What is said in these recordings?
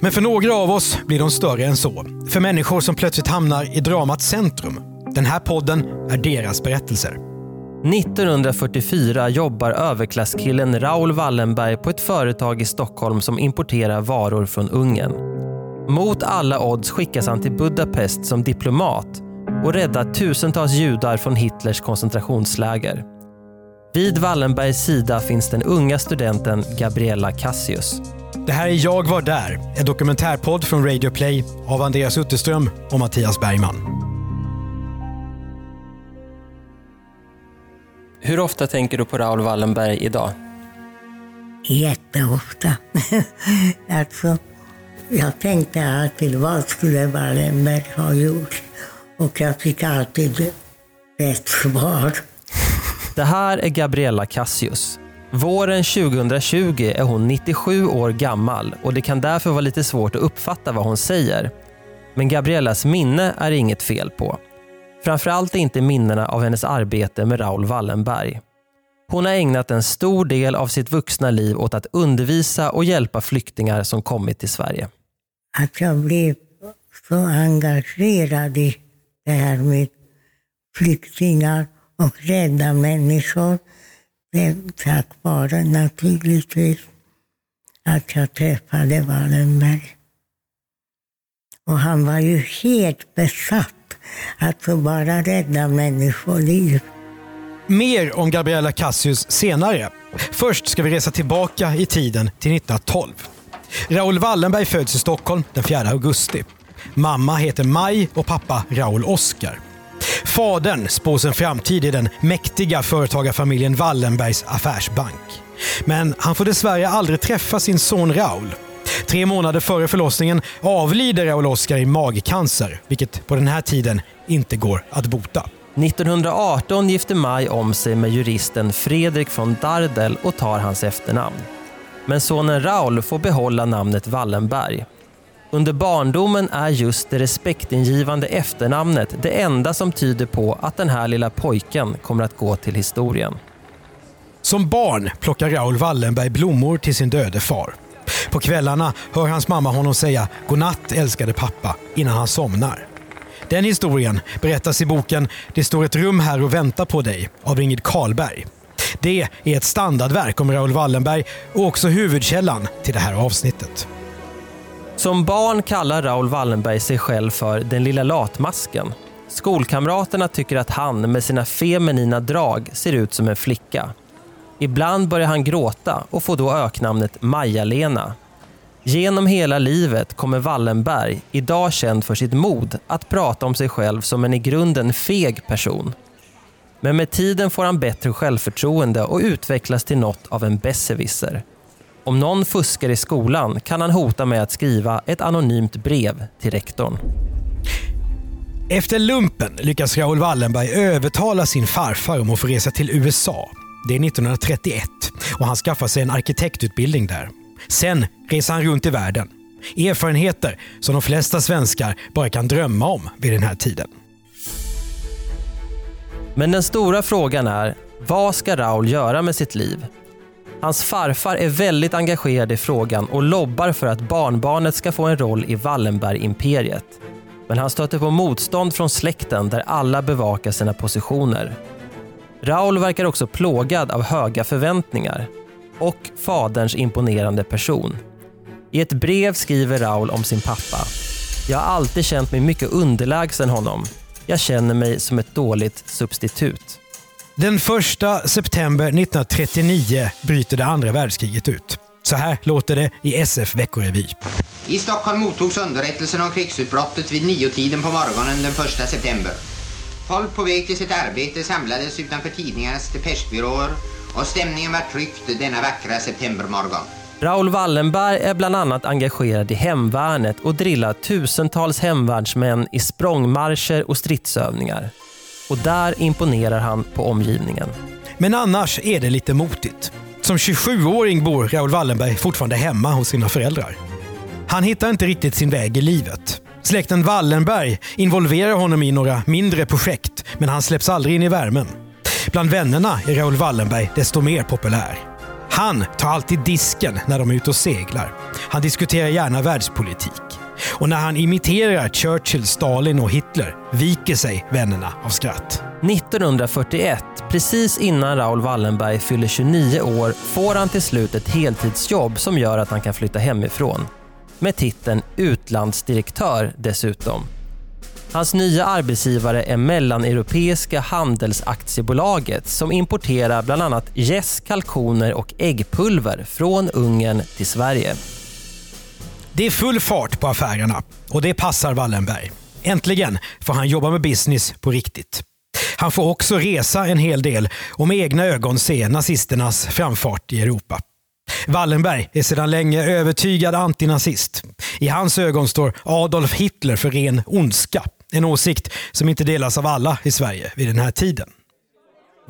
Men för några av oss blir de större än så. För människor som plötsligt hamnar i dramats centrum. Den här podden är deras berättelser. 1944 jobbar överklasskillen Raoul Wallenberg på ett företag i Stockholm som importerar varor från Ungern. Mot alla odds skickas han till Budapest som diplomat och räddar tusentals judar från Hitlers koncentrationsläger. Vid Wallenbergs sida finns den unga studenten Gabriella Cassius. Det här är Jag var där, en dokumentärpodd från Radio Play av Andreas Utterström och Mattias Bergman. Hur ofta tänker du på Raoul Wallenberg idag? Jätteofta. alltså, jag tänkte alltid, vad skulle Wallenberg ha gjort? Och jag fick alltid rätt svar. Det här är Gabriella Cassius. Våren 2020 är hon 97 år gammal och det kan därför vara lite svårt att uppfatta vad hon säger. Men Gabriellas minne är inget fel på. Framförallt inte minnena av hennes arbete med Raoul Wallenberg. Hon har ägnat en stor del av sitt vuxna liv åt att undervisa och hjälpa flyktingar som kommit till Sverige. Att jag blev så engagerad i det här med flyktingar och rädda människor. Det är tack vare naturligtvis att jag träffade Wallenberg. Och han var ju helt besatt att få bara rädda människoliv. Mer om Gabriella Cassius senare. Först ska vi resa tillbaka i tiden till 1912. Raoul Wallenberg föds i Stockholm den 4 augusti. Mamma heter Maj och pappa Raoul Oskar. Fadern spås en framtid i den mäktiga företagarfamiljen Wallenbergs affärsbank. Men han får dessvärre aldrig träffa sin son Raoul. Tre månader före förlossningen avlider Raoul Oskar i magcancer, vilket på den här tiden inte går att bota. 1918 gifter Maj om sig med juristen Fredrik von Dardel och tar hans efternamn. Men sonen Raoul får behålla namnet Wallenberg. Under barndomen är just det respektingivande efternamnet det enda som tyder på att den här lilla pojken kommer att gå till historien. Som barn plockar Raoul Wallenberg blommor till sin döde far. På kvällarna hör hans mamma honom säga “Godnatt älskade pappa” innan han somnar. Den historien berättas i boken “Det står ett rum här och väntar på dig” av Ingrid Karlberg. Det är ett standardverk om Raoul Wallenberg och också huvudkällan till det här avsnittet. Som barn kallar Raoul Wallenberg sig själv för den lilla latmasken. Skolkamraterna tycker att han med sina feminina drag ser ut som en flicka. Ibland börjar han gråta och får då öknamnet Maja-Lena. Genom hela livet kommer Wallenberg, idag känd för sitt mod, att prata om sig själv som en i grunden feg person. Men med tiden får han bättre självförtroende och utvecklas till något av en besserwisser. Om någon fuskar i skolan kan han hota med att skriva ett anonymt brev till rektorn. Efter lumpen lyckas Raoul Wallenberg övertala sin farfar om att få resa till USA. Det är 1931 och han skaffar sig en arkitektutbildning där. Sen reser han runt i världen. Erfarenheter som de flesta svenskar bara kan drömma om vid den här tiden. Men den stora frågan är, vad ska Raoul göra med sitt liv? Hans farfar är väldigt engagerad i frågan och lobbar för att barnbarnet ska få en roll i Wallenberg-imperiet. Men han stöter på motstånd från släkten där alla bevakar sina positioner. Raoul verkar också plågad av höga förväntningar och faderns imponerande person. I ett brev skriver Raoul om sin pappa. Jag har alltid känt mig mycket underlägsen honom. Jag känner mig som ett dåligt substitut. Den 1 september 1939 bryter det andra världskriget ut. Så här låter det i SF Veckorevy. I Stockholm mottogs underrättelsen om krigsutbrottet vid niotiden på morgonen den 1 september. Folk på väg till sitt arbete samlades utanför tidningarnas depeschbyråer och stämningen var tryckt denna vackra septembermorgon. Raoul Wallenberg är bland annat engagerad i hemvärnet och drillar tusentals hemvärnsmän i språngmarscher och stridsövningar. Och där imponerar han på omgivningen. Men annars är det lite motigt. Som 27-åring bor Raoul Wallenberg fortfarande hemma hos sina föräldrar. Han hittar inte riktigt sin väg i livet. Släkten Wallenberg involverar honom i några mindre projekt, men han släpps aldrig in i värmen. Bland vännerna är Raoul Wallenberg desto mer populär. Han tar alltid disken när de är ute och seglar. Han diskuterar gärna världspolitik. Och när han imiterar Churchill, Stalin och Hitler viker sig vännerna av skratt. 1941, precis innan Raoul Wallenberg fyller 29 år, får han till slut ett heltidsjobb som gör att han kan flytta hemifrån. Med titeln utlandsdirektör dessutom. Hans nya arbetsgivare är Mellaneuropeiska handelsaktiebolaget som importerar bland annat gäss, kalkoner och äggpulver från Ungern till Sverige. Det är full fart på affärerna och det passar Wallenberg. Äntligen får han jobba med business på riktigt. Han får också resa en hel del och med egna ögon se nazisternas framfart i Europa. Wallenberg är sedan länge övertygad antinazist. I hans ögon står Adolf Hitler för ren ondska. En åsikt som inte delas av alla i Sverige vid den här tiden.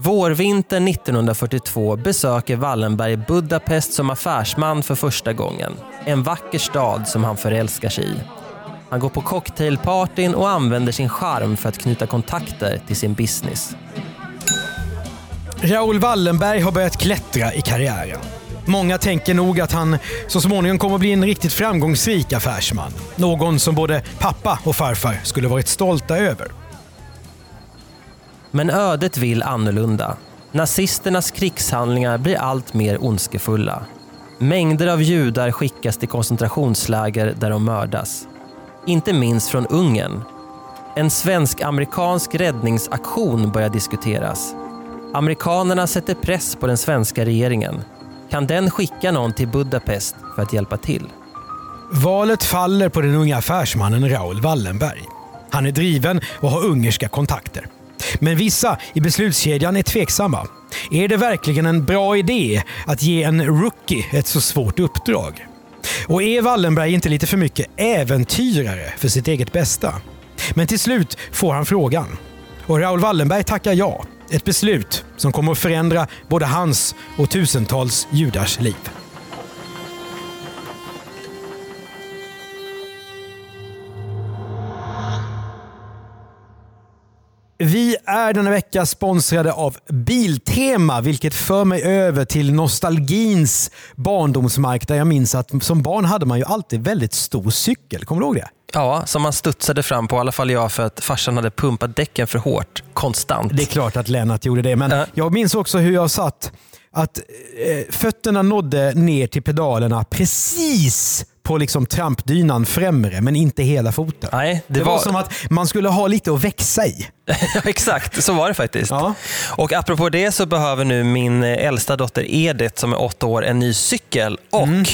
Vårvintern 1942 besöker Wallenberg Budapest som affärsman för första gången. En vacker stad som han förälskar sig i. Han går på cocktailpartyn och använder sin charm för att knyta kontakter till sin business. Raoul Wallenberg har börjat klättra i karriären. Många tänker nog att han så småningom kommer att bli en riktigt framgångsrik affärsman. Någon som både pappa och farfar skulle varit stolta över. Men ödet vill annorlunda. Nazisternas krigshandlingar blir allt mer ondskefulla. Mängder av judar skickas till koncentrationsläger där de mördas. Inte minst från Ungern. En svensk-amerikansk räddningsaktion börjar diskuteras. Amerikanerna sätter press på den svenska regeringen. Kan den skicka någon till Budapest för att hjälpa till? Valet faller på den unga affärsmannen Raoul Wallenberg. Han är driven och har ungerska kontakter. Men vissa i beslutskedjan är tveksamma. Är det verkligen en bra idé att ge en rookie ett så svårt uppdrag? Och är Wallenberg inte lite för mycket äventyrare för sitt eget bästa? Men till slut får han frågan. Och Raoul Wallenberg tackar ja. Ett beslut som kommer att förändra både hans och tusentals judars liv. Vi är denna vecka sponsrade av Biltema, vilket för mig över till nostalgins barndomsmark där jag minns att som barn hade man ju alltid väldigt stor cykel. Kommer du ihåg det? Ja, som man studsade fram på, i alla fall jag, för att farsan hade pumpat däcken för hårt, konstant. Det är klart att Lennart gjorde det, men Ja. jag minns också hur jag satt att eh, fötterna nådde ner till pedalerna precis på liksom trampdynan främre, men inte hela foten. Nej, det, Det var var, som att man skulle ha lite att växa i. Ja, Exakt, så var det faktiskt. Ja. Och apropå det så behöver nu min äldsta dotter Edith som är åtta år en ny cykel. Och Mm.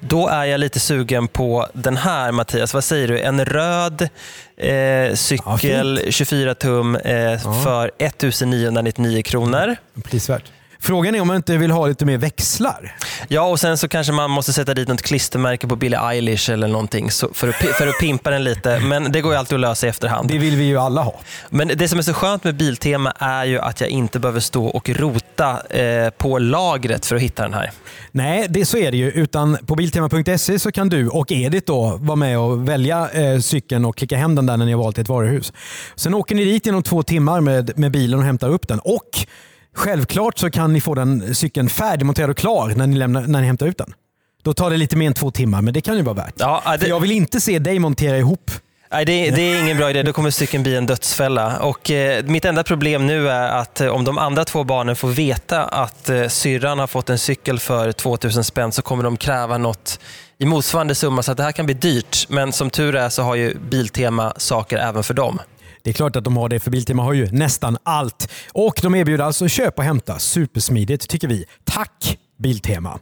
då är jag lite sugen på den här Mattias, vad säger du? En röd eh, cykel, 24 tum eh, för 1999 kronor. Prisvärt. Frågan är om man inte vill ha lite mer växlar. Ja, och sen så kanske man måste sätta dit något klistermärke på Billie Eilish eller någonting för, att, för att pimpa den lite. Men det går ju alltid att lösa i efterhand. Det vill vi ju alla ha. Men det som är så skönt med Biltema är ju att jag inte behöver stå och rota eh, på lagret för att hitta den här. Nej, det, så är det ju. Utan på Biltema.se så kan du och Edith då vara med och välja eh, cykeln och klicka hem den där när ni har valt ett varuhus. Sen åker ni dit inom två timmar med, med bilen och hämtar upp den. Och självklart så kan ni få den cykeln färdigmonterad och klar när ni, lämnar, när ni hämtar ut den. Då tar det lite mer än två timmar, men det kan ju vara värt. Ja, För det, jag vill inte se dig montera ihop. nej, det, det är ingen bra idé. Då kommer cykeln bli en dödsfälla. Och, eh, mitt enda problem nu är att eh, om de andra två barnen får veta att eh, syrran har fått en cykel för 2000 spänn så kommer de kräva något i motsvarande summa. Så att det här kan bli dyrt. Men som tur är så har ju Biltema saker även för dem. Det är klart att de har det, för Biltema har ju nästan allt. Och de erbjuder alltså köp och hämta supersmidigt, tycker vi. Tack Biltema!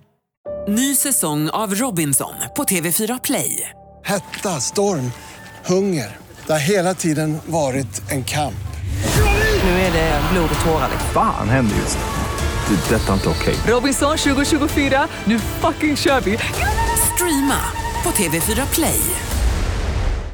Ny säsong av Robinson på TV4 Play. Hetta, storm, hunger. Det har hela tiden varit en kamp. Nu är det blod och tårar. Fan händer just det. Det. är Detta är inte okej. Robinson 2024, nu fucking kör vi! Streama på TV4 Play.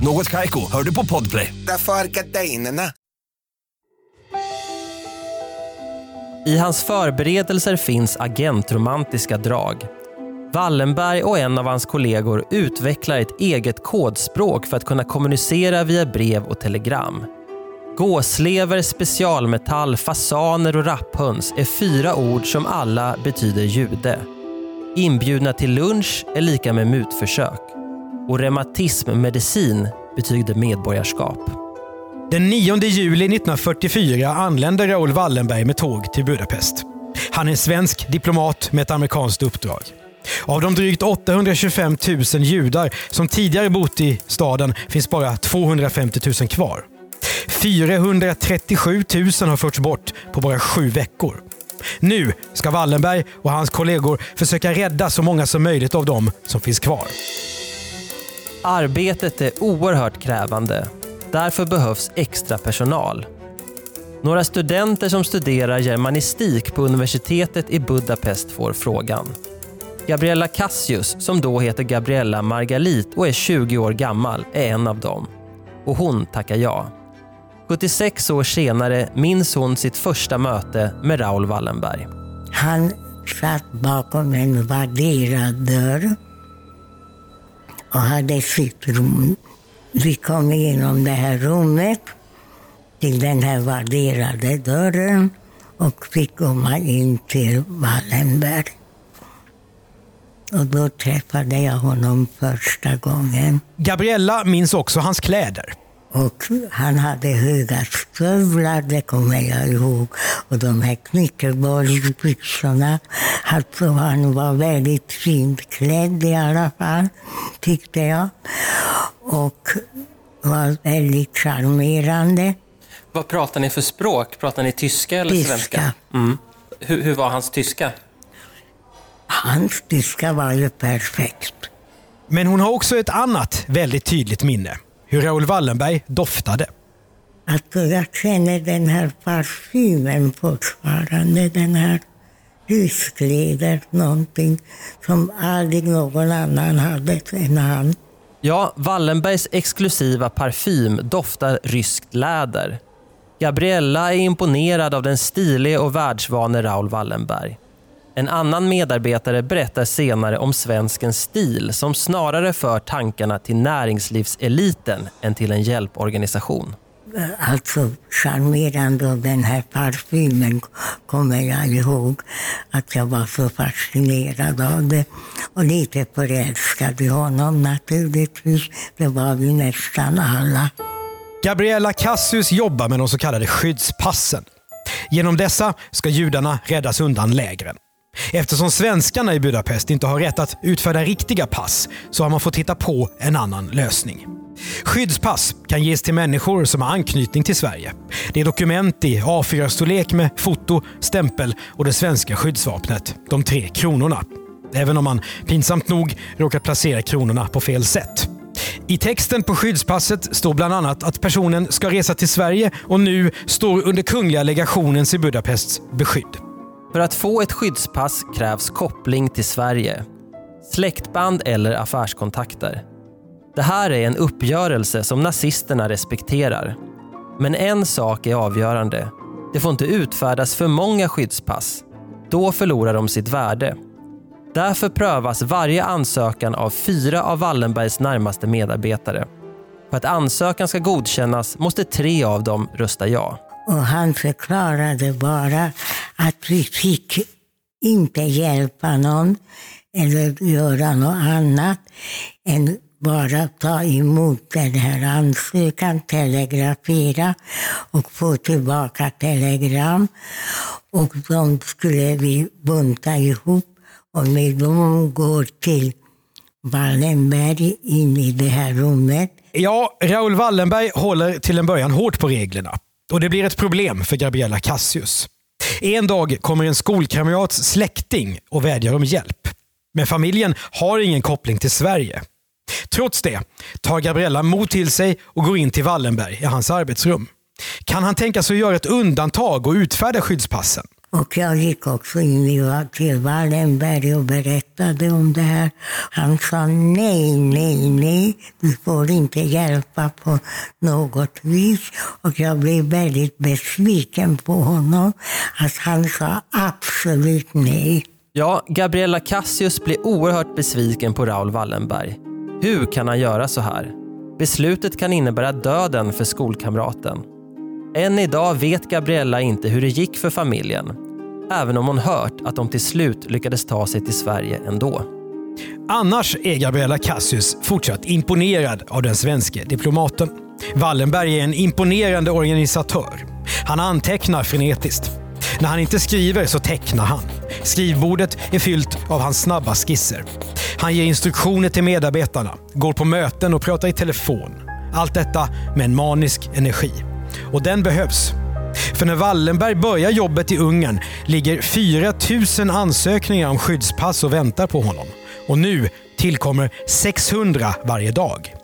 Något Kaiko, hör du på Podplay. Därför är gardinerna. I hans förberedelser finns agentromantiska drag. Wallenberg och en av hans kollegor utvecklar ett eget kodspråk för att kunna kommunicera via brev och telegram. Gåslever, specialmetall, fasaner och rapphöns är fyra ord som alla betyder jude. Inbjudna till lunch är lika med mutförsök. Och reumatismmedicin betyder medborgarskap. Den 9 juli 1944 anländer Raoul Wallenberg med tåg till Budapest. Han är en svensk diplomat med ett amerikanskt uppdrag. Av de drygt 825 000 judar som tidigare bott i staden finns bara 250 000 kvar. 437 000 har förts bort på bara sju veckor. Nu ska Wallenberg och hans kollegor försöka rädda så många som möjligt av dem som finns kvar. Arbetet är oerhört krävande. Därför behövs extra personal. Några studenter som studerar germanistik på universitetet i Budapest får frågan. Gabriella Cassius, som då heter Gabriella Margalit och är 20 år gammal, är en av dem. Och hon tackar ja. 76 år senare minns hon sitt första möte med Raoul Wallenberg. Han satt bakom en värderad dörr och hade sitt rum. Vi kom igenom det här rummet till den här värderade dörren och fick komma in till Wallenberg. Och då träffade jag honom första gången. Gabriella minns också hans kläder. Och han hade höga stövlar, det kommer jag ihåg. Och de här knyckelbollsbyxorna. Alltså han var väldigt fint klädd i alla fall, tyckte jag. Och var väldigt charmerande. Vad pratar ni för språk? Pratar ni tyska eller Tyska. svenska? Mm. Hur, hur var hans tyska? Hans tyska var ju perfekt. Men hon har också ett annat väldigt tydligt minne. Hur Raoul Wallenberg doftade. Alltså jag känner den här parfymen fortfarande. Den här huskläder, någonting som aldrig någon annan hade än han. Ja, Wallenbergs exklusiva parfym doftar ryskt läder. Gabriella är imponerad av den stilige och världsvane Raoul Wallenberg. En annan medarbetare berättar senare om svenskens stil som snarare för tankarna till näringslivseliten än till en hjälporganisation. Alltså charmerande av den här parfymen kommer jag ihåg. Att jag var så fascinerad av det. Och lite förälskad i honom naturligtvis. Det var vi nästan alla. Gabriella Cassius jobbar med de så kallade skyddspassen. Genom dessa ska judarna räddas undan lägren. Eftersom svenskarna i Budapest inte har rätt att utfärda riktiga pass så har man fått hitta på en annan lösning. Skyddspass kan ges till människor som har anknytning till Sverige. Det är dokument i A4-storlek med foto, stämpel och det svenska skyddsvapnet, de tre kronorna. Även om man pinsamt nog råkat placera kronorna på fel sätt. I texten på skyddspasset står bland annat att personen ska resa till Sverige och nu står under Kungliga legationens i Budapests beskydd. För att få ett skyddspass krävs koppling till Sverige. Släktband eller affärskontakter. Det här är en uppgörelse som nazisterna respekterar. Men en sak är avgörande. Det får inte utfärdas för många skyddspass. Då förlorar de sitt värde. Därför prövas varje ansökan av fyra av Wallenbergs närmaste medarbetare. För att ansökan ska godkännas måste tre av dem rösta ja. Och han förklarade bara att vi fick inte hjälpa någon eller göra något annat än bara ta emot den här ansökan, telegrafera och få tillbaka telegram. Och de skulle vi bunta ihop Och med dem går till Wallenberg in i det här rummet. Ja, Raoul Wallenberg håller till en början hårt på reglerna. Och det blir ett problem för Gabriella Cassius. En dag kommer en skolkamrats släkting och vädjar om hjälp. Men familjen har ingen koppling till Sverige. Trots det tar Gabriella mod till sig och går in till Wallenberg i hans arbetsrum. Kan han tänka sig att göra ett undantag och utfärda skyddspassen? Och jag gick också in till Wallenberg och berättade om det här. Han sa nej, nej, nej, du får inte hjälpa på något vis. Och jag blev väldigt besviken på honom. Att han sa absolut nej. Ja, Gabriella Cassius blev oerhört besviken på Raoul Wallenberg. Hur kan han göra så här? Beslutet kan innebära döden för skolkamraten. Än idag vet Gabriella inte hur det gick för familjen. Även om hon hört att de till slut lyckades ta sig till Sverige ändå. Annars är Gabriella Cassius fortsatt imponerad av den svenske diplomaten. Wallenberg är en imponerande organisatör. Han antecknar frenetiskt. När han inte skriver så tecknar han. Skrivbordet är fyllt av hans snabba skisser. Han ger instruktioner till medarbetarna, går på möten och pratar i telefon. Allt detta med en manisk energi. Och den behövs. För när Wallenberg börjar jobbet i Ungern ligger 4 000 ansökningar om skyddspass och väntar på honom. Och nu tillkommer 600 varje dag.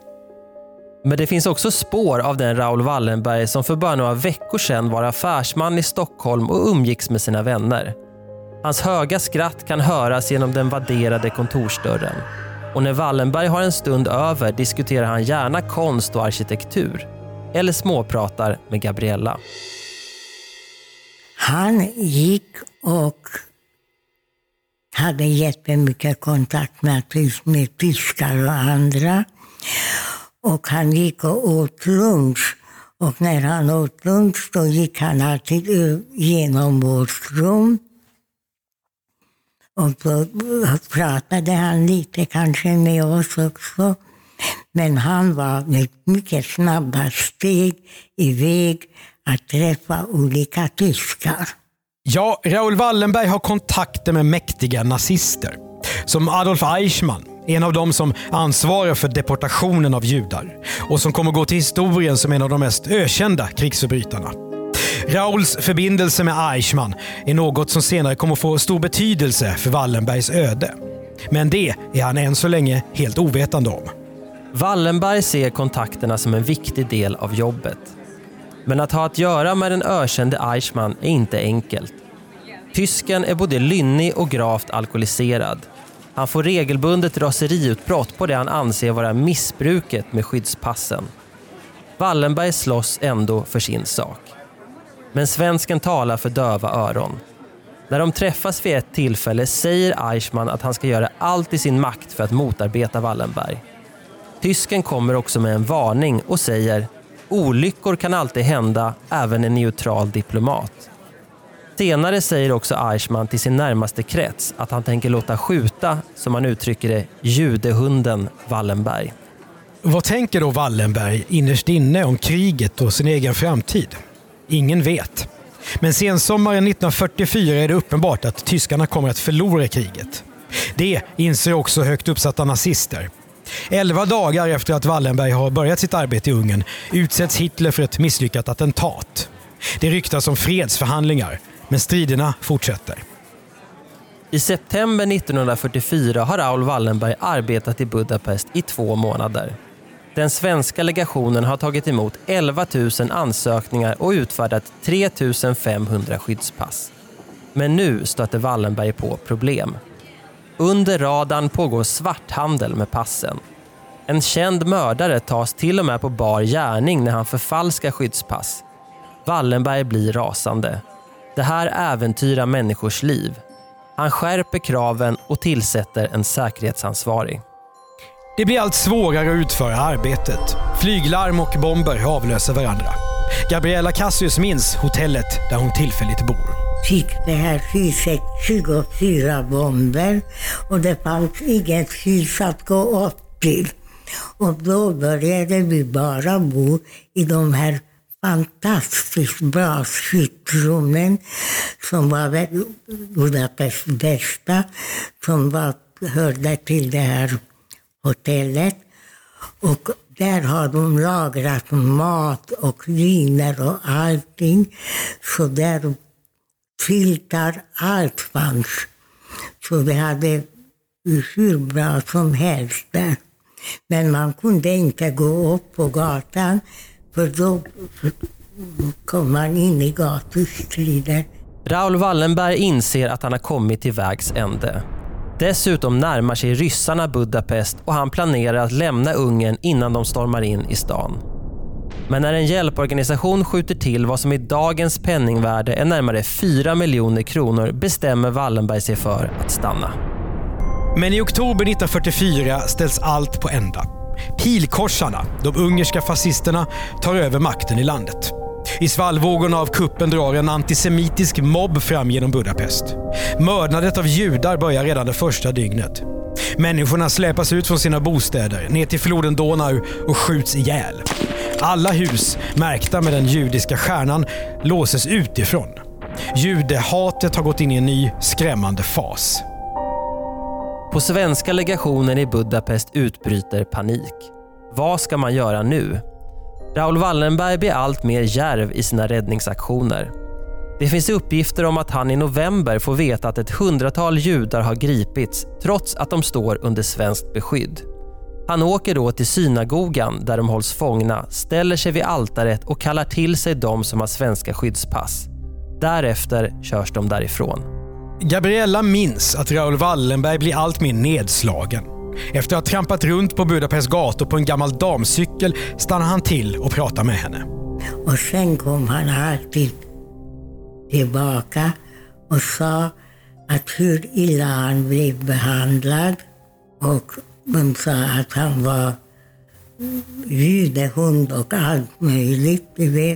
Men det finns också spår av den Raoul Wallenberg som för bara några veckor sedan var affärsman i Stockholm och umgicks med sina vänner. Hans höga skratt kan höras genom den vadderade kontorsdörren. Och när Wallenberg har en stund över diskuterar han gärna konst och arkitektur. Eller småpratar med Gabriella. Han gick och hade jättemycket kontakt med, med tyskar och andra. Och han gick och åt lunch. Och när han åt lunch då gick han alltid genom vårt rum. Och då pratade han lite kanske med oss också. Men han var med mycket snabba steg iväg att träffa olika tyskar. Ja, Raoul Wallenberg har kontakter med mäktiga nazister. Som Adolf Eichmann, en av dem som ansvarar för deportationen av judar och som kommer gå till historien som en av de mest ökända krigsförbrytarna. Rauls förbindelse med Eichmann är något som senare kommer få stor betydelse för Wallenbergs öde. Men det är han än så länge helt ovetande om. Wallenberg ser kontakterna som en viktig del av jobbet. Men att ha att göra med den ökände Eichmann är inte enkelt. Tysken är både lynnig och gravt alkoholiserad. Han får regelbundet raseriutbrott på det han anser vara missbruket med skyddspassen. Wallenberg slåss ändå för sin sak. Men svensken talar för döva öron. När de träffas vid ett tillfälle säger Eichmann att han ska göra allt i sin makt för att motarbeta Wallenberg. Tysken kommer också med en varning och säger olyckor kan alltid hända även en neutral diplomat. Senare säger också Eichmann till sin närmaste krets att han tänker låta skjuta, som han uttrycker det, judehunden Wallenberg. Vad tänker då Wallenberg innerst inne om kriget och sin egen framtid? Ingen vet. Men sensommaren 1944 är det uppenbart att tyskarna kommer att förlora kriget. Det inser också högt uppsatta nazister. Elva dagar efter att Wallenberg har börjat sitt arbete i Ungern utsätts Hitler för ett misslyckat attentat. Det ryktas om fredsförhandlingar, men striderna fortsätter. I september 1944 har Raoul Wallenberg arbetat i Budapest i två månader. Den svenska legationen har tagit emot 11 000 ansökningar och utfärdat 3 500 skyddspass. Men nu stöter Wallenberg på problem. Under radarn pågår svarthandel med passen. En känd mördare tas till och med på bar gärning när han förfalskar skyddspass. Wallenberg blir rasande. Det här äventyrar människors liv. Han skärper kraven och tillsätter en säkerhetsansvarig. Det blir allt svårare att utföra arbetet. Flyglarm och bomber avlöser varandra. Gabriella Cassius minns hotellet där hon tillfälligt bor fick det här huset 24 bomber och det fanns inget hus att gå upp till. Och då började vi bara bo i de här fantastiskt bra skyddsrummen som var Budapests bästa, som var, hörde till det här hotellet. Och där har de lagrat mat och viner och allting. Så där filtar, allt fanns. Så vi hade hur bra som helst där. Men man kunde inte gå upp på gatan för då kom man in i gatustrider. Raoul Wallenberg inser att han har kommit till vägs ände. Dessutom närmar sig ryssarna Budapest och han planerar att lämna Ungern innan de stormar in i stan. Men när en hjälporganisation skjuter till vad som i dagens penningvärde är närmare 4 miljoner kronor bestämmer Wallenberg sig för att stanna. Men i oktober 1944 ställs allt på ända. Pilkorsarna, de ungerska fascisterna, tar över makten i landet. I svallvågorna av kuppen drar en antisemitisk mobb fram genom Budapest. Mördandet av judar börjar redan det första dygnet. Människorna släpas ut från sina bostäder, ner till floden Donau och skjuts ihjäl. Alla hus märkta med den judiska stjärnan låses utifrån. Judehatet har gått in i en ny skrämmande fas. På svenska legationen i Budapest utbryter panik. Vad ska man göra nu? Raoul Wallenberg blir allt mer järv i sina räddningsaktioner. Det finns uppgifter om att han i november får veta att ett hundratal judar har gripits trots att de står under svenskt beskydd. Han åker då till synagogan där de hålls fångna, ställer sig vid altaret och kallar till sig de som har svenska skyddspass. Därefter körs de därifrån. Gabriella minns att Raoul Wallenberg blir allt mer nedslagen. Efter att ha trampat runt på Budapests gator på en gammal damcykel stannar han till och pratar med henne. Och sen kom han alltid tillbaka och sa att hur illa han blev behandlad och de sa att han var judehund och allt möjligt.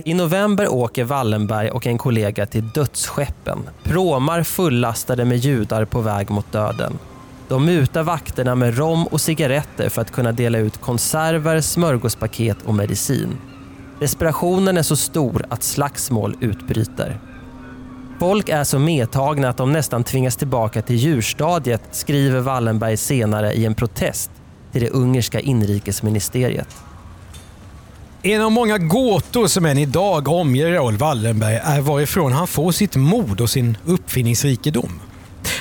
I november åker Wallenberg och en kollega till dödsskeppen. Pråmar fullastade med judar på väg mot döden. De mutar vakterna med rom och cigaretter för att kunna dela ut konserver, smörgåspaket och medicin. Desperationen är så stor att slagsmål utbryter. Folk är så medtagna att de nästan tvingas tillbaka till djurstadiet, skriver Wallenberg senare i en protest till det ungerska inrikesministeriet. En av många gåtor som än idag omger Raoul Wallenberg är varifrån han får sitt mod och sin uppfinningsrikedom.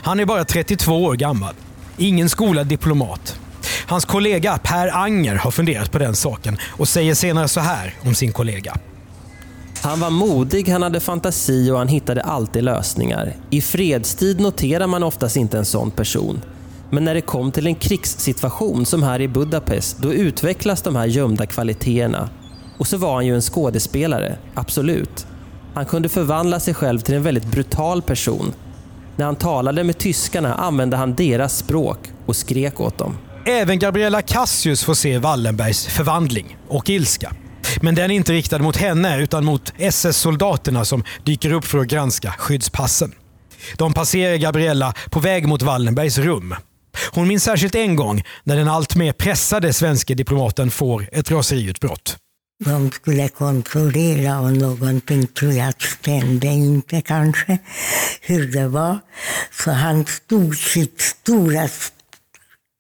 Han är bara 32 år gammal. Ingen skolad diplomat. Hans kollega Per Anger har funderat på den saken och säger senare så här om sin kollega. Han var modig, han hade fantasi och han hittade alltid lösningar. I fredstid noterar man oftast inte en sån person. Men när det kom till en krigssituation som här i Budapest, då utvecklas de här gömda kvaliteterna. Och så var han ju en skådespelare, absolut. Han kunde förvandla sig själv till en väldigt brutal person. När han talade med tyskarna använde han deras språk och skrek åt dem. Även Gabriella Cassius får se Wallenbergs förvandling och ilska. Men den är inte riktad mot henne utan mot SS-soldaterna som dyker upp för att granska skyddspassen. De passerar Gabriella på väg mot Wallenbergs rum. Hon minns särskilt en gång när den alltmer pressade svenske diplomaten får ett raseriutbrott. De skulle kontrollera om någonting tror jag stämde inte kanske, hur det var. Så han stod sitt stora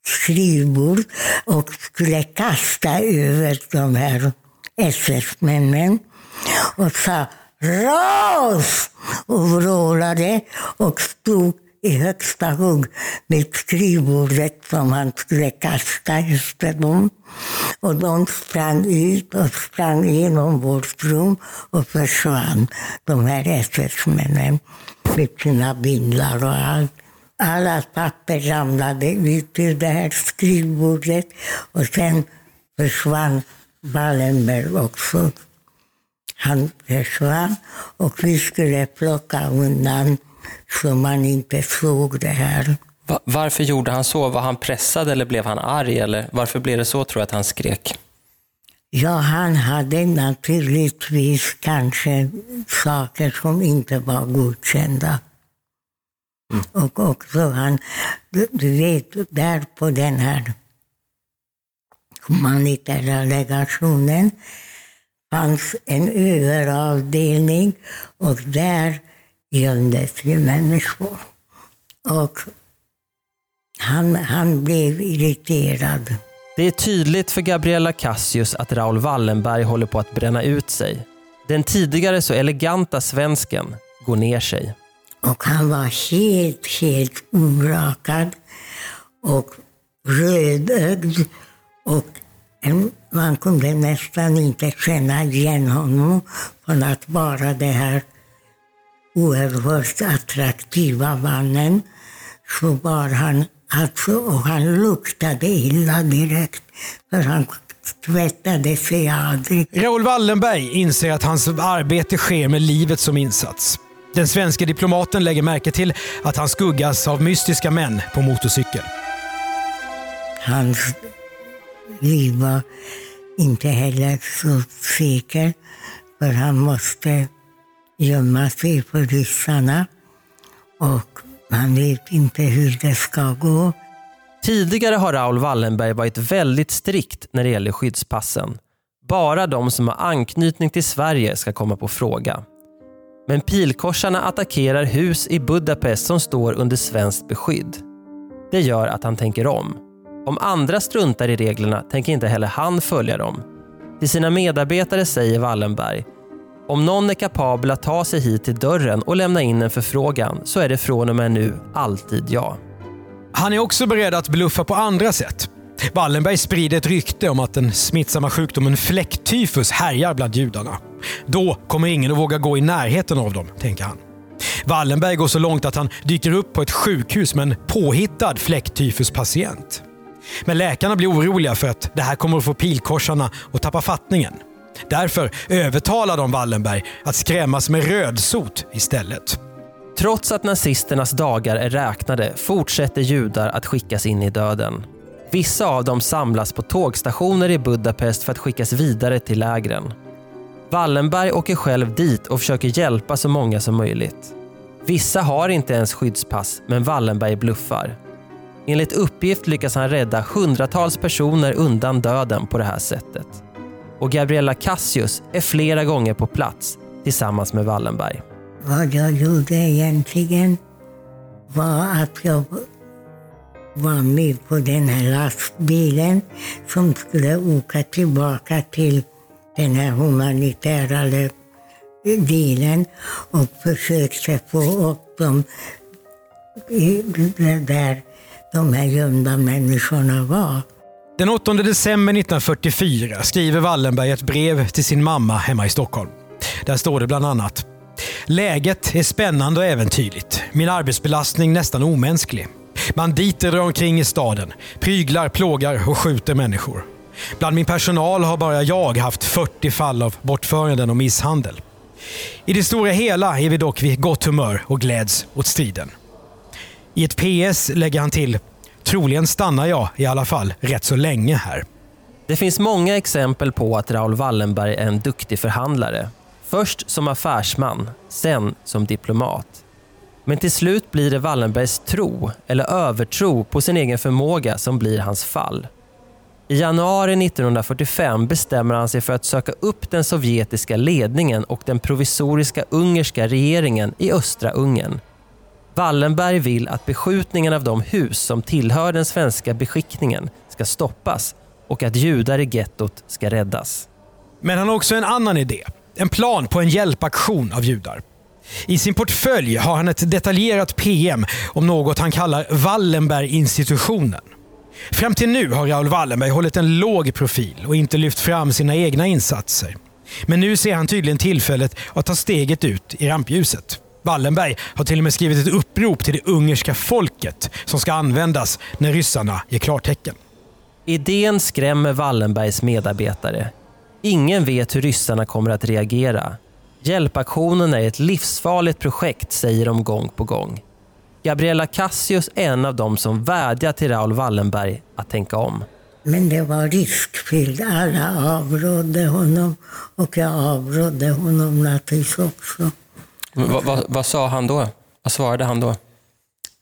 skrivbord och skulle kasta över de här SS-männen och sa ras och vrålade och stod i högsta hugg med skrivbordet som han skulle kasta efter dem. Och de sprang ut och sprang genom vårt rum och försvann, de här SS-männen med sina bindlar och allt. Alla papper ramlade ut ur det här skrivbordet och sen försvann Wallenberg också. Han försvann och vi skulle plocka undan så man inte såg det här. Varför gjorde han så? Var han pressad eller blev han arg? Eller varför blev det så tror jag att han skrek? Ja, han hade naturligtvis kanske saker som inte var godkända. Mm. Och också han, du vet, där på den här humanitära legationen fanns en överavdelning och där gömdes ju människor. Och han, han blev irriterad. Det är tydligt för Gabriella Cassius att Raoul Wallenberg håller på att bränna ut sig. Den tidigare så eleganta svensken går ner sig. Och han var helt, helt orakad och rödögd och man kunde nästan inte känna igen honom från att vara det här oerhört attraktiva mannen så var han alltså, och han luktade illa direkt för han tvättade sig aldrig. Raoul Wallenberg inser att hans arbete sker med livet som insats. Den svenska diplomaten lägger märke till att han skuggas av mystiska män på motorcykel. Hans vi var inte heller så säkra. för han måste gömma sig för ryssarna och man vet inte hur det ska gå. Tidigare har Raoul Wallenberg varit väldigt strikt när det gäller skyddspassen. Bara de som har anknytning till Sverige ska komma på fråga. Men pilkorsarna attackerar hus i Budapest som står under svenskt beskydd. Det gör att han tänker om. Om andra struntar i reglerna tänker inte heller han följa dem. Till sina medarbetare säger Wallenberg om någon är kapabel att ta sig hit till dörren och lämna in en förfrågan så är det från och med nu alltid ja. Han är också beredd att bluffa på andra sätt. Wallenberg sprider ett rykte om att den smittsamma sjukdomen fläcktyfus härjar bland judarna. Då kommer ingen att våga gå i närheten av dem, tänker han. Wallenberg går så långt att han dyker upp på ett sjukhus med en påhittad fläcktyfuspatient. Men läkarna blir oroliga för att det här kommer att få pilkorsarna att tappa fattningen. Därför övertalar de Wallenberg att skrämmas med rödsot istället. Trots att nazisternas dagar är räknade fortsätter judar att skickas in i döden. Vissa av dem samlas på tågstationer i Budapest för att skickas vidare till lägren. Wallenberg åker själv dit och försöker hjälpa så många som möjligt. Vissa har inte ens skyddspass, men Wallenberg bluffar. Enligt uppgift lyckas han rädda hundratals personer undan döden på det här sättet. Och Gabriella Cassius är flera gånger på plats tillsammans med Wallenberg. Vad jag gjorde egentligen var att jag var med på den här lastbilen som skulle åka tillbaka till den här humanitära delen och försökte få upp dem där de här gömda människorna var. Den 8 december 1944 skriver Wallenberg ett brev till sin mamma hemma i Stockholm. Där står det bland annat Läget är spännande och äventyrligt. Min arbetsbelastning nästan omänsklig. Banditer drar omkring i staden, pryglar, plågar och skjuter människor. Bland min personal har bara jag haft 40 fall av bortföranden och misshandel. I det stora hela är vi dock vid gott humör och gläds åt striden. I ett PS lägger han till Troligen stannar jag i alla fall rätt så länge här. Det finns många exempel på att Raoul Wallenberg är en duktig förhandlare. Först som affärsman, sen som diplomat. Men till slut blir det Wallenbergs tro, eller övertro, på sin egen förmåga som blir hans fall. I januari 1945 bestämmer han sig för att söka upp den sovjetiska ledningen och den provisoriska ungerska regeringen i östra Ungern. Wallenberg vill att beskjutningen av de hus som tillhör den svenska beskickningen ska stoppas och att judar i gettot ska räddas. Men han har också en annan idé. En plan på en hjälpaktion av judar. I sin portfölj har han ett detaljerat PM om något han kallar Wallenberg-institutionen. Fram till nu har Raoul Wallenberg hållit en låg profil och inte lyft fram sina egna insatser. Men nu ser han tydligen tillfället att ta steget ut i rampljuset. Wallenberg har till och med skrivit ett upprop till det ungerska folket som ska användas när ryssarna ger klartecken. Idén skrämmer Wallenbergs medarbetare. Ingen vet hur ryssarna kommer att reagera. Hjälpaktionen är ett livsfarligt projekt, säger de gång på gång. Gabriella Cassius är en av dem som vädjar till Raoul Wallenberg att tänka om. Men det var riskfyllt. Alla avrådde honom och jag avrådde honom naturligtvis också. Va, va, vad sa han då? Vad svarade han då?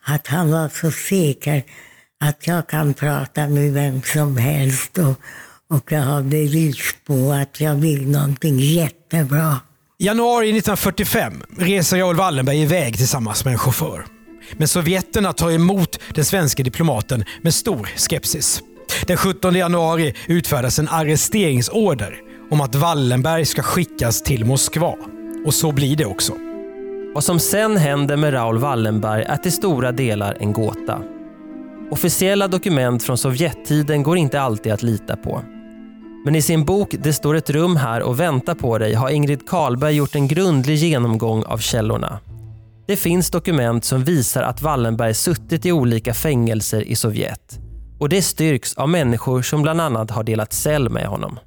Att han var så säker att jag kan prata med vem som helst och, och jag har bevis på att jag vill någonting jättebra. I januari 1945 reser Raoul Wallenberg iväg tillsammans med en chaufför. Men sovjeterna tar emot den svenska diplomaten med stor skepsis. Den 17 januari utfärdas en arresteringsorder om att Wallenberg ska skickas till Moskva. Och så blir det också. Vad som sen händer med Raoul Wallenberg är till stora delar en gåta. Officiella dokument från Sovjettiden går inte alltid att lita på. Men i sin bok Det står ett rum här och väntar på dig har Ingrid Karlberg gjort en grundlig genomgång av källorna. Det finns dokument som visar att Wallenberg suttit i olika fängelser i Sovjet. Och det styrks av människor som bland annat har delat cell med honom.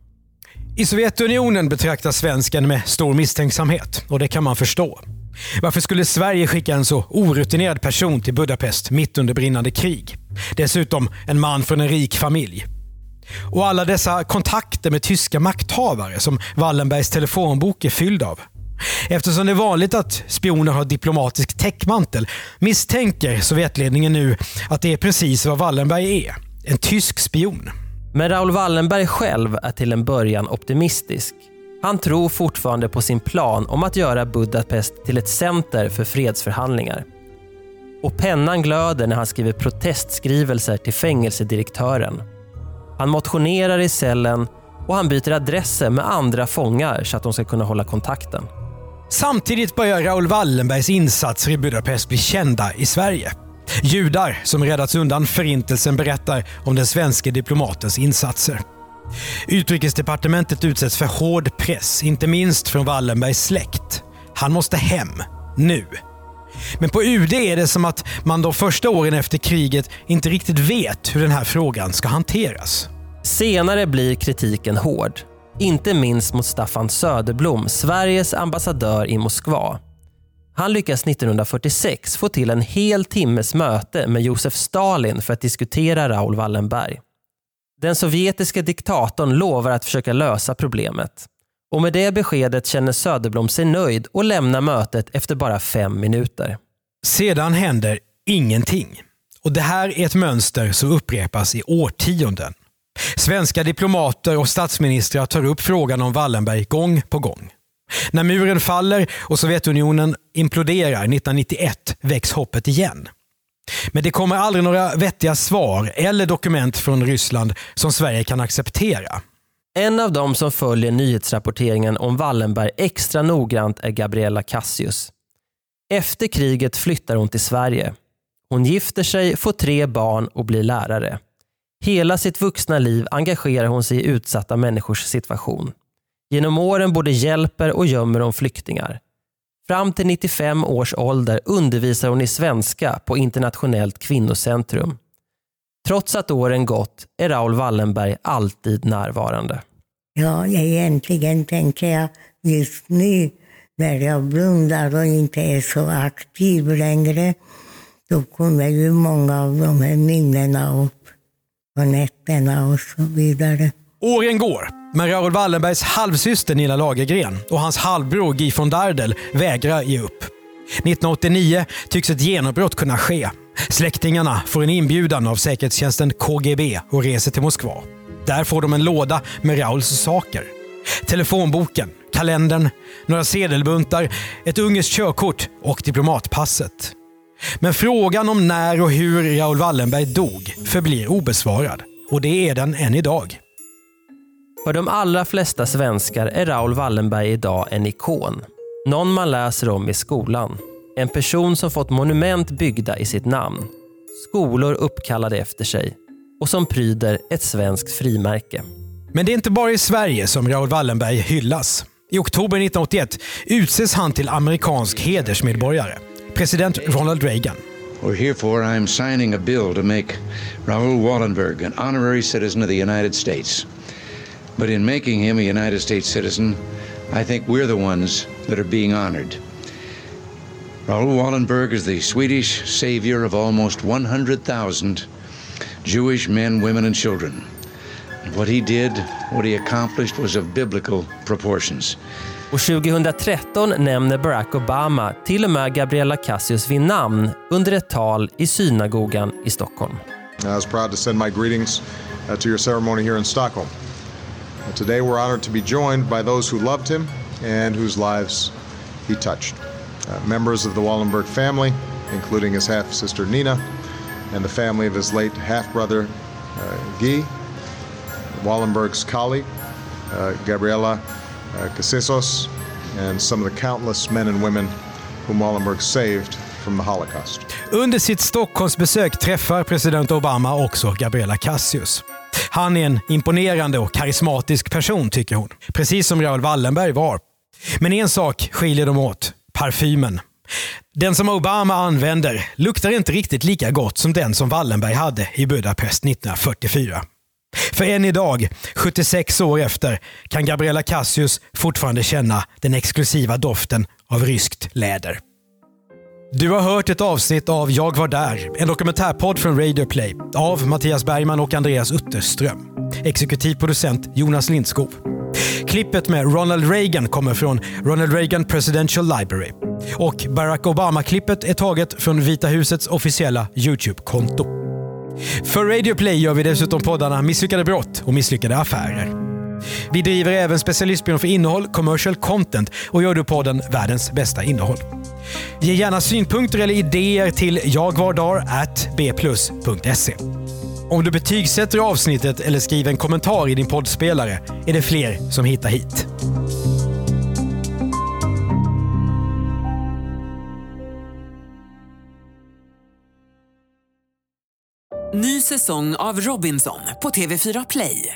I Sovjetunionen betraktas svensken med stor misstänksamhet och det kan man förstå. Varför skulle Sverige skicka en så orutinerad person till Budapest mitt under brinnande krig? Dessutom en man från en rik familj. Och alla dessa kontakter med tyska makthavare som Wallenbergs telefonbok är fylld av. Eftersom det är vanligt att spioner har diplomatisk täckmantel misstänker Sovjetledningen nu att det är precis vad Wallenberg är. En tysk spion. Men Raoul Wallenberg själv är till en början optimistisk. Han tror fortfarande på sin plan om att göra Budapest till ett center för fredsförhandlingar. Och pennan glöder när han skriver protestskrivelser till fängelsedirektören. Han motionerar i cellen och han byter adresser med andra fångar så att de ska kunna hålla kontakten. Samtidigt börjar Raoul Wallenbergs insatser i Budapest bli kända i Sverige. Judar som räddats undan förintelsen berättar om den svenska diplomatens insatser. Utrikesdepartementet utsätts för hård press, inte minst från Wallenbergs släkt. Han måste hem, nu. Men på UD är det som att man de första åren efter kriget inte riktigt vet hur den här frågan ska hanteras. Senare blir kritiken hård. Inte minst mot Staffan Söderblom, Sveriges ambassadör i Moskva. Han lyckas 1946 få till en hel timmes möte med Josef Stalin för att diskutera Raoul Wallenberg. Den sovjetiska diktatorn lovar att försöka lösa problemet. Och med det beskedet känner Söderblom sig nöjd och lämnar mötet efter bara fem minuter. Sedan händer ingenting. Och Det här är ett mönster som upprepas i årtionden. Svenska diplomater och statsministrar tar upp frågan om Wallenberg gång på gång. När muren faller och Sovjetunionen imploderar 1991 väcks hoppet igen. Men det kommer aldrig några vettiga svar eller dokument från Ryssland som Sverige kan acceptera. En av dem som följer nyhetsrapporteringen om Wallenberg extra noggrant är Gabriella Cassius. Efter kriget flyttar hon till Sverige. Hon gifter sig, får tre barn och blir lärare. Hela sitt vuxna liv engagerar hon sig i utsatta människors situation. Genom åren både hjälper och gömmer hon flyktingar. Fram till 95 års ålder undervisar hon i svenska på Internationellt kvinnocentrum. Trots att åren gått är Raoul Wallenberg alltid närvarande. Ja, egentligen tänker jag just nu när jag blundar och inte är så aktiv längre, då kommer ju många av de här minnena upp på nätterna och så vidare. Åren går, men Raoul Wallenbergs halvsyster Nilla Lagergren och hans halvbror Guy von Dardel vägrar ge upp. 1989 tycks ett genombrott kunna ske. Släktingarna får en inbjudan av säkerhetstjänsten KGB och reser till Moskva. Där får de en låda med Rauls saker. Telefonboken, kalendern, några sedelbuntar, ett ungerskt körkort och diplomatpasset. Men frågan om när och hur Raoul Wallenberg dog förblir obesvarad. Och det är den än idag. För de allra flesta svenskar är Raoul Wallenberg idag en ikon. Någon man läser om i skolan. En person som fått monument byggda i sitt namn. Skolor uppkallade efter sig. Och som pryder ett svenskt frimärke. Men det är inte bara i Sverige som Raoul Wallenberg hyllas. I oktober 1981 utses han till amerikansk hedersmedborgare. President Ronald Reagan. Or herefore I am signing a bill to make Raoul Wallenberg an honorary citizen of the United States. But in making him a United States citizen, I think we're the ones that are being honored. Raoul Wallenberg is the Swedish savior of almost 100,000 Jewish men, women, and children. What he did, what he accomplished was of biblical proportions. Och 2013 nämner Barack Obama till och med Gabriella Cassius vid namn under ett tal i synagogan i Stockholm. I was proud to send my greetings uh, to your ceremony here in Stockholm. Today we're honored to be joined by those who loved him and whose lives he touched. Uh, members of the Wallenberg family, including his half sister Nina, and the family of his late half brother uh, Guy, Wallenberg's colleague, uh, Gabriela uh, Casesos, and some of the countless men and women whom Wallenberg saved from the Holocaust. Under sitt Stockholmsbesök träffar president Obama också Gabriela Cassius. Han är en imponerande och karismatisk person tycker hon. Precis som Raoul Wallenberg var. Men en sak skiljer dem åt. Parfymen. Den som Obama använder luktar inte riktigt lika gott som den som Wallenberg hade i Budapest 1944. För än idag, 76 år efter, kan Gabriella Cassius fortfarande känna den exklusiva doften av ryskt läder. Du har hört ett avsnitt av Jag var där, en dokumentärpodd från Radio Play av Mattias Bergman och Andreas Utterström. Exekutiv producent Jonas Lindskov. Klippet med Ronald Reagan kommer från Ronald Reagan Presidential Library. Och Barack Obama-klippet är taget från Vita husets officiella YouTube-konto. För Radio Play gör vi dessutom poddarna Misslyckade brott och Misslyckade affärer. Vi driver även specialistbyrån för innehåll, commercial content och gör du podden Världens bästa innehåll. Ge gärna synpunkter eller idéer till jagvardar.bplus.se. Om du betygsätter avsnittet eller skriver en kommentar i din poddspelare är det fler som hittar hit. Ny säsong av Robinson på TV4 Play.